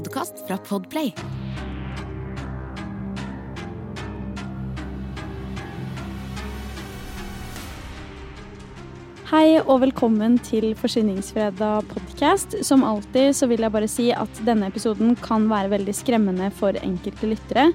podkast fra Podplay. Hei og velkommen til Forsyningsfredag podcast. Som alltid så vil jeg bare si at denne episoden kan være veldig skremmende for enkelte lyttere.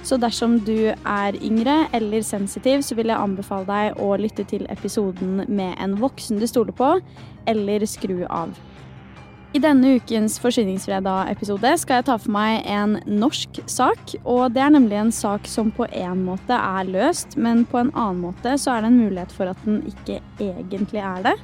Så dersom du er yngre eller sensitiv, så vil jeg anbefale deg å lytte til episoden med en voksen du stoler på, eller skru av. I denne ukens Forsyningsfredag-episode skal jeg ta for meg en norsk sak. Og det er nemlig en sak som på en måte er løst, men på en annen måte så er det en mulighet for at den ikke egentlig er det.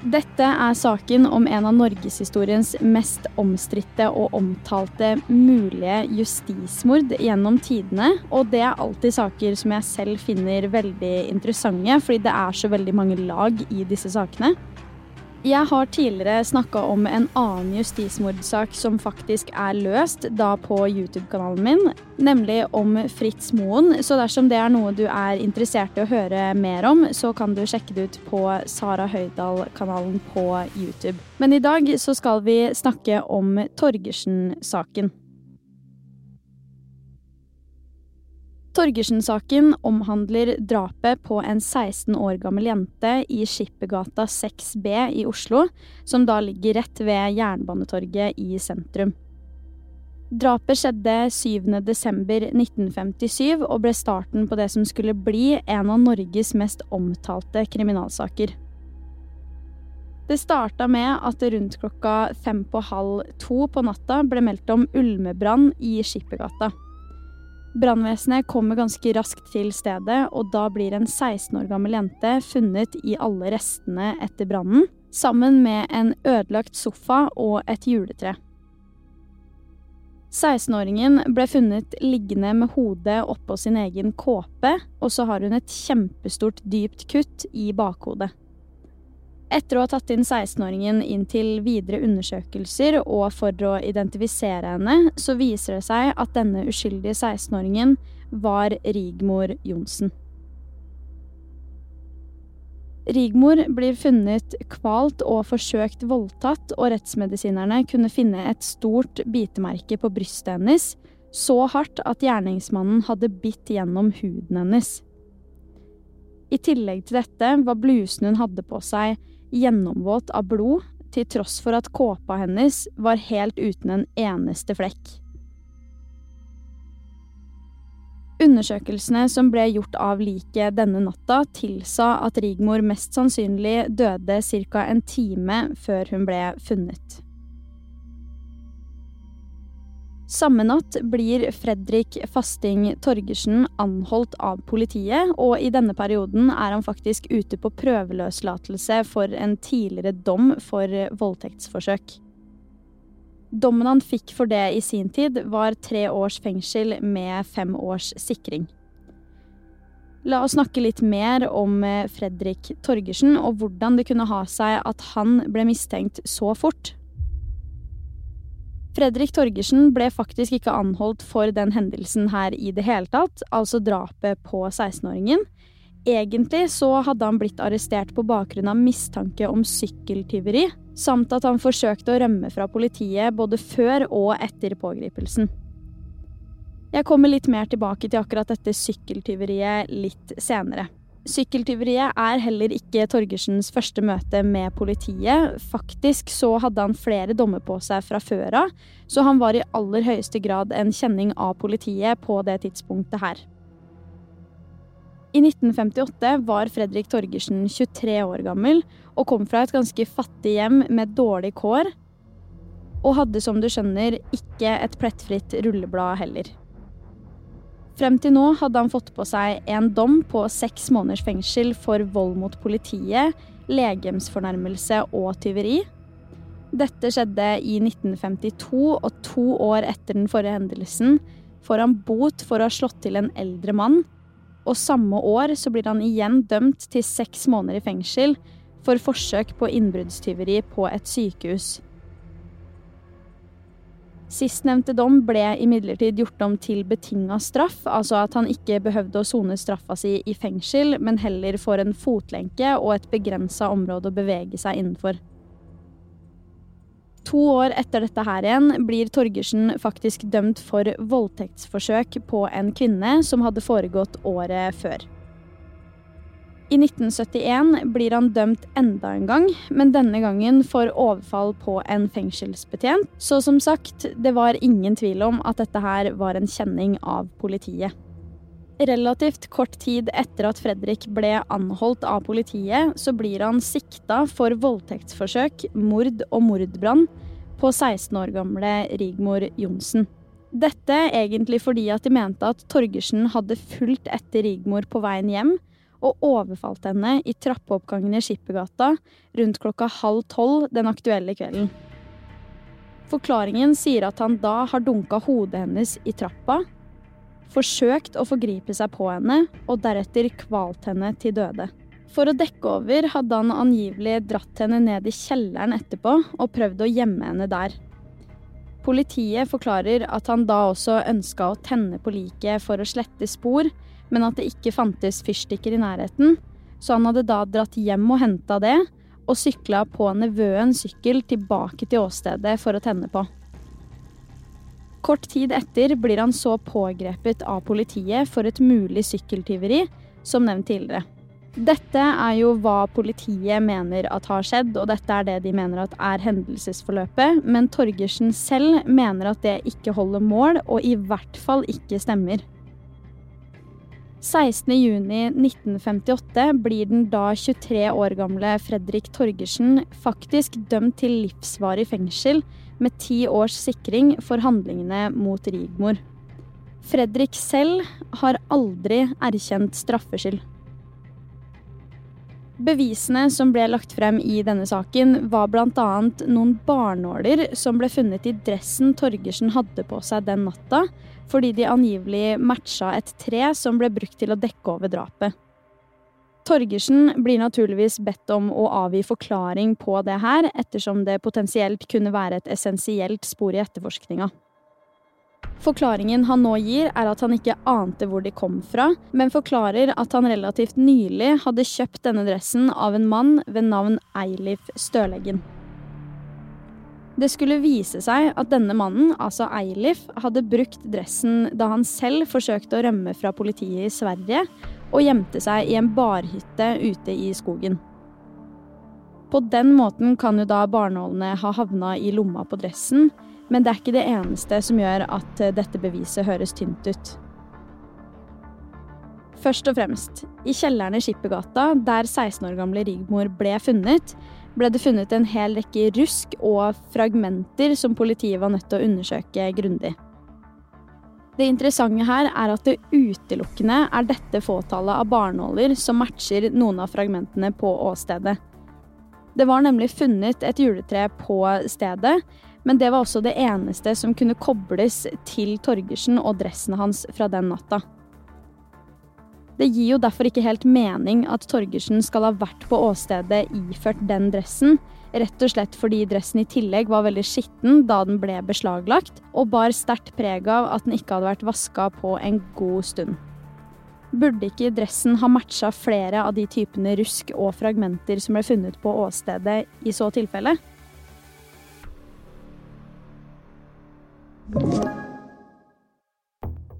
Dette er saken om en av norgeshistoriens mest omstridte og omtalte mulige justismord gjennom tidene. Og det er alltid saker som jeg selv finner veldig interessante, fordi det er så veldig mange lag i disse sakene. Jeg har tidligere snakka om en annen justismordsak som faktisk er løst, da på YouTube-kanalen min, nemlig om Fritz Moen. Så dersom det er noe du er interessert i å høre mer om, så kan du sjekke det ut på Sara Høydahl-kanalen på YouTube. Men i dag så skal vi snakke om Torgersen-saken. Torgersen-saken omhandler drapet på en 16 år gammel jente i Skippergata 6B i Oslo, som da ligger rett ved Jernbanetorget i sentrum. Drapet skjedde 7.12.1957 og ble starten på det som skulle bli en av Norges mest omtalte kriminalsaker. Det starta med at det rundt klokka fem på halv to på natta ble meldt om ulmebrann i Skippergata. Brannvesenet kommer ganske raskt til stedet, og da blir en 16 år gammel jente funnet i alle restene etter brannen, sammen med en ødelagt sofa og et juletre. 16-åringen ble funnet liggende med hodet oppå sin egen kåpe, og så har hun et kjempestort dypt kutt i bakhodet. Etter å ha tatt inn 16-åringen inn til videre undersøkelser og for å identifisere henne, så viser det seg at denne uskyldige 16-åringen var Rigmor Johnsen. Rigmor blir funnet kvalt og forsøkt voldtatt, og rettsmedisinerne kunne finne et stort bitemerke på brystet hennes, så hardt at gjerningsmannen hadde bitt gjennom huden hennes. I tillegg til dette var blusen hun hadde på seg, gjennomvåt av blod, til tross for at kåpa hennes var helt uten en eneste flekk. Undersøkelsene som ble gjort av liket denne natta, tilsa at Rigmor mest sannsynlig døde ca. en time før hun ble funnet. Samme natt blir Fredrik Fasting Torgersen anholdt av politiet, og i denne perioden er han faktisk ute på prøveløslatelse for en tidligere dom for voldtektsforsøk. Dommen han fikk for det i sin tid, var tre års fengsel med fem års sikring. La oss snakke litt mer om Fredrik Torgersen og hvordan det kunne ha seg at han ble mistenkt så fort. Fredrik Torgersen ble faktisk ikke anholdt for den hendelsen her i det hele tatt, altså drapet på 16-åringen. Egentlig så hadde han blitt arrestert på bakgrunn av mistanke om sykkeltyveri, samt at han forsøkte å rømme fra politiet både før og etter pågripelsen. Jeg kommer litt mer tilbake til akkurat dette sykkeltyveriet litt senere. Sykkeltyveriet er heller ikke Torgersens første møte med politiet. Faktisk så hadde han flere dommer på seg fra før av, så han var i aller høyeste grad en kjenning av politiet på det tidspunktet her. I 1958 var Fredrik Torgersen 23 år gammel og kom fra et ganske fattig hjem med dårlig kår, og hadde som du skjønner ikke et plettfritt rulleblad heller. Frem til nå hadde han fått på seg en dom på seks måneders fengsel for vold mot politiet, legemsfornærmelse og tyveri. Dette skjedde i 1952, og to år etter den forrige hendelsen får han bot for å ha slått til en eldre mann. Og samme år så blir han igjen dømt til seks måneder i fengsel for forsøk på innbruddstyveri på et sykehus. Sistnevnte dom ble imidlertid gjort om til betinga straff, altså at han ikke behøvde å sone straffa si i fengsel, men heller får en fotlenke og et begrensa område å bevege seg innenfor. To år etter dette her igjen blir Torgersen faktisk dømt for voldtektsforsøk på en kvinne som hadde foregått året før. I 1971 blir han dømt enda en gang, men denne gangen for overfall på en fengselsbetjent. Så som sagt, det var ingen tvil om at dette her var en kjenning av politiet. Relativt kort tid etter at Fredrik ble anholdt av politiet, så blir han sikta for voldtektsforsøk, mord og mordbrann på 16 år gamle Rigmor Johnsen. Dette egentlig fordi at de mente at Torgersen hadde fulgt etter Rigmor på veien hjem og overfalt henne i trappeoppgangen i Skippergata rundt klokka halv tolv den aktuelle kvelden. Forklaringen sier at han da har dunka hodet hennes i trappa forsøkt å forgripe seg på henne og deretter kvalt henne til døde. For å dekke over hadde han angivelig dratt henne ned i kjelleren etterpå og prøvd å gjemme henne der. Politiet forklarer at han da også ønska å tenne på liket for å slette spor, men at det ikke fantes fyrstikker i nærheten, så han hadde da dratt hjem og henta det, og sykla på nevøens sykkel tilbake til åstedet for å tenne på. Kort tid etter blir han så pågrepet av politiet for et mulig sykkeltyveri, som nevnt tidligere. Dette er jo hva politiet mener at har skjedd, og dette er det de mener at er hendelsesforløpet, men Torgersen selv mener at det ikke holder mål, og i hvert fall ikke stemmer. 16.6.1958 blir den da 23 år gamle Fredrik Torgersen faktisk dømt til livsvarig fengsel med ti års sikring for handlingene mot Rigmor. Fredrik selv har aldri erkjent straffskyld. Bevisene som ble lagt frem i denne saken, var bl.a. noen barnåler som ble funnet i dressen Torgersen hadde på seg den natta, fordi de angivelig matcha et tre som ble brukt til å dekke over drapet. Torgersen blir naturligvis bedt om å avgi forklaring på det her, ettersom det potensielt kunne være et essensielt spor i etterforskninga. Forklaringen han nå gir, er at han ikke ante hvor de kom fra, men forklarer at han relativt nylig hadde kjøpt denne dressen av en mann ved navn Eilif Støleggen. Det skulle vise seg at denne mannen, altså Eilif, hadde brukt dressen da han selv forsøkte å rømme fra politiet i Sverige, og gjemte seg i en barhytte ute i skogen. På den måten kan jo da barnålene ha havna i lomma på dressen, men det er ikke det eneste som gjør at dette beviset høres tynt ut. Først og fremst, i kjelleren i Skippergata, der 16 år gamle Rigmor ble funnet, ble det funnet en hel rekke rusk og fragmenter som politiet var nødt til å undersøke grundig. Det interessante her er at det utelukkende er dette fåtallet av barnåler som matcher noen av fragmentene på åstedet. Det var nemlig funnet et juletre på stedet, men det var også det eneste som kunne kobles til Torgersen og dressen hans fra den natta. Det gir jo derfor ikke helt mening at Torgersen skal ha vært på åstedet iført den dressen, rett og slett fordi dressen i tillegg var veldig skitten da den ble beslaglagt, og bar sterkt preg av at den ikke hadde vært vaska på en god stund. Burde ikke dressen ha matcha flere av de typene rusk og fragmenter som ble funnet på åstedet i så tilfelle?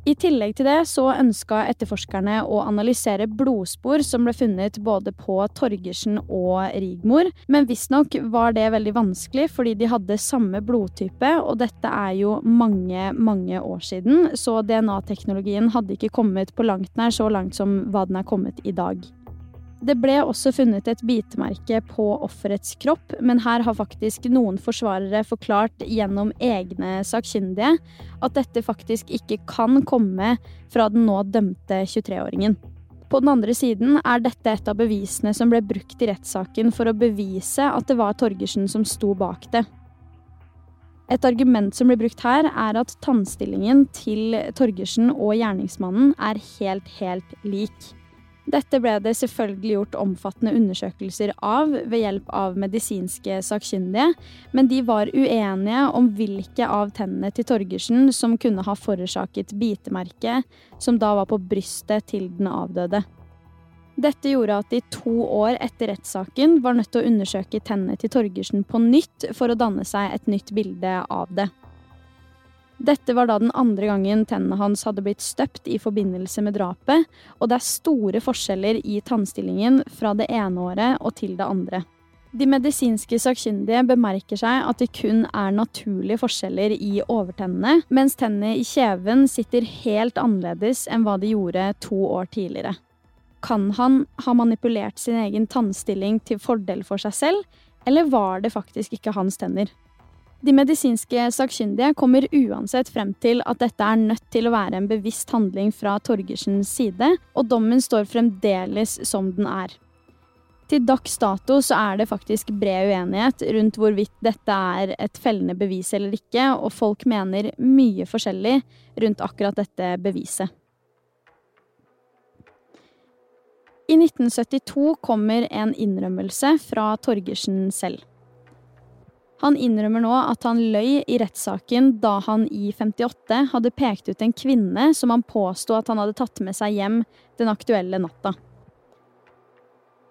I tillegg til det så ønska etterforskerne å analysere blodspor som ble funnet både på Torgersen og Rigmor, men visstnok var det veldig vanskelig fordi de hadde samme blodtype, og dette er jo mange, mange år siden, så DNA-teknologien hadde ikke kommet på langt nær så langt som hva den er kommet i dag. Det ble også funnet et bitemerke på offerets kropp, men her har faktisk noen forsvarere forklart gjennom egne sakkyndige at dette faktisk ikke kan komme fra den nå dømte 23-åringen. På den andre siden er dette et av bevisene som ble brukt i rettssaken for å bevise at det var Torgersen som sto bak det. Et argument som blir brukt her, er at tannstillingen til Torgersen og gjerningsmannen er helt, helt lik. Dette ble det selvfølgelig gjort omfattende undersøkelser av ved hjelp av medisinske sakkyndige, men de var uenige om hvilke av tennene til Torgersen som kunne ha forårsaket bitemerket, som da var på brystet til den avdøde. Dette gjorde at de to år etter rettssaken var nødt til å undersøke tennene til Torgersen på nytt for å danne seg et nytt bilde av det. Dette var da den andre gangen tennene hans hadde blitt støpt i forbindelse med drapet, og det er store forskjeller i tannstillingen fra det ene året og til det andre. De medisinske sakkyndige bemerker seg at det kun er naturlige forskjeller i overtennene, mens tennene i kjeven sitter helt annerledes enn hva de gjorde to år tidligere. Kan han ha manipulert sin egen tannstilling til fordel for seg selv, eller var det faktisk ikke hans tenner? De medisinske sakkyndige kommer uansett frem til at dette er nødt til å være en bevisst handling fra Torgersens side, og dommen står fremdeles som den er. Til dags dato så er det faktisk bred uenighet rundt hvorvidt dette er et fellende bevis eller ikke, og folk mener mye forskjellig rundt akkurat dette beviset. I 1972 kommer en innrømmelse fra Torgersen selv. Han innrømmer nå at han løy i rettssaken da han i 58 hadde pekt ut en kvinne som han påsto at han hadde tatt med seg hjem den aktuelle natta.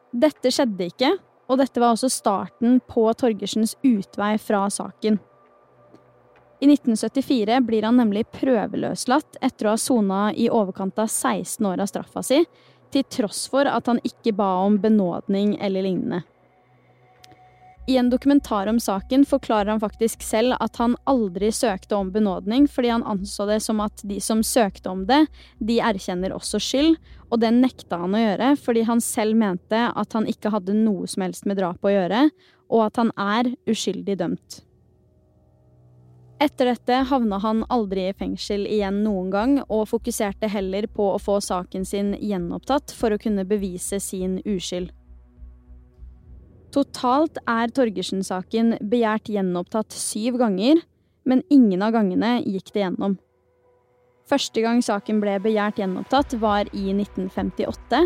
Dette skjedde ikke, og dette var også starten på Torgersens utvei fra saken. I 1974 blir han nemlig prøveløslatt etter å ha sona i overkant av 16 år av straffa si, til tross for at han ikke ba om benådning eller lignende. I en dokumentar om saken forklarer han faktisk selv at han aldri søkte om benådning, fordi han anså det som at de som søkte om det, de erkjenner også skyld, og det nekta han å gjøre fordi han selv mente at han ikke hadde noe som helst med drapet å gjøre, og at han er uskyldig dømt. Etter dette havna han aldri i fengsel igjen noen gang, og fokuserte heller på å få saken sin gjenopptatt for å kunne bevise sin uskyld. Totalt er Torgersen-saken begjært gjenopptatt syv ganger, men ingen av gangene gikk det gjennom. Første gang saken ble begjært gjenopptatt, var i 1958,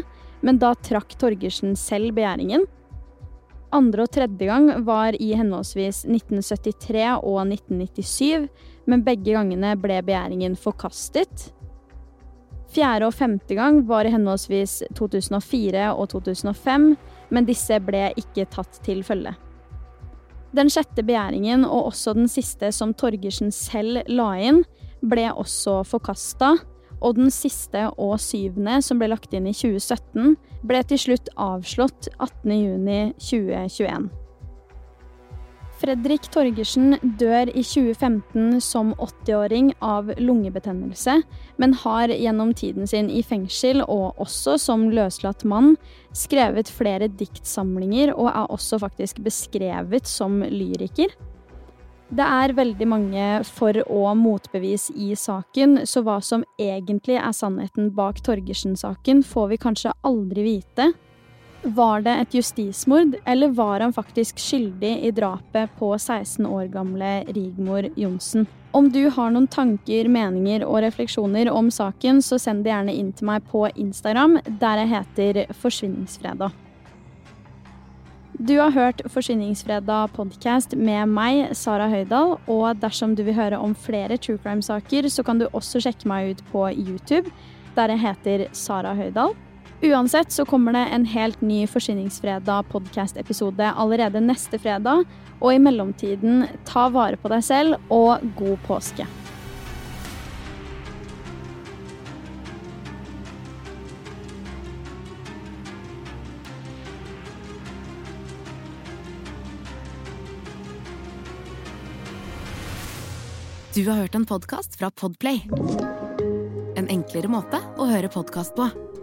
men da trakk Torgersen selv begjæringen. Andre og tredje gang var i henholdsvis 1973 og 1997, men begge gangene ble begjæringen forkastet. Fjerde og femte gang var i henholdsvis 2004 og 2005, men disse ble ikke tatt til følge. Den sjette begjæringen, og også den siste som Torgersen selv la inn, ble også forkasta, og den siste og syvende, som ble lagt inn i 2017, ble til slutt avslått 18.6.2021. Fredrik Torgersen dør i 2015 som 80-åring av lungebetennelse, men har gjennom tiden sin i fengsel og også som løslatt mann skrevet flere diktsamlinger og er også faktisk beskrevet som lyriker. Det er veldig mange for- og motbevis i saken, så hva som egentlig er sannheten bak Torgersen-saken, får vi kanskje aldri vite. Var det et justismord, eller var han faktisk skyldig i drapet på 16 år gamle Rigmor Johnsen? Om du har noen tanker, meninger og refleksjoner om saken, så send det gjerne inn til meg på Instagram, der jeg heter Forsvinningsfredag. Du har hørt Forsvinningsfredag podcast med meg, Sara Høydahl, og dersom du vil høre om flere true crime-saker, så kan du også sjekke meg ut på YouTube, der jeg heter Sara Høydahl. Uansett så kommer det en helt ny Forsyningsfredag podkast-episode allerede neste fredag. Og i mellomtiden, ta vare på deg selv, og god påske. Du har hørt en podkast fra Podplay. En enklere måte å høre podkast på.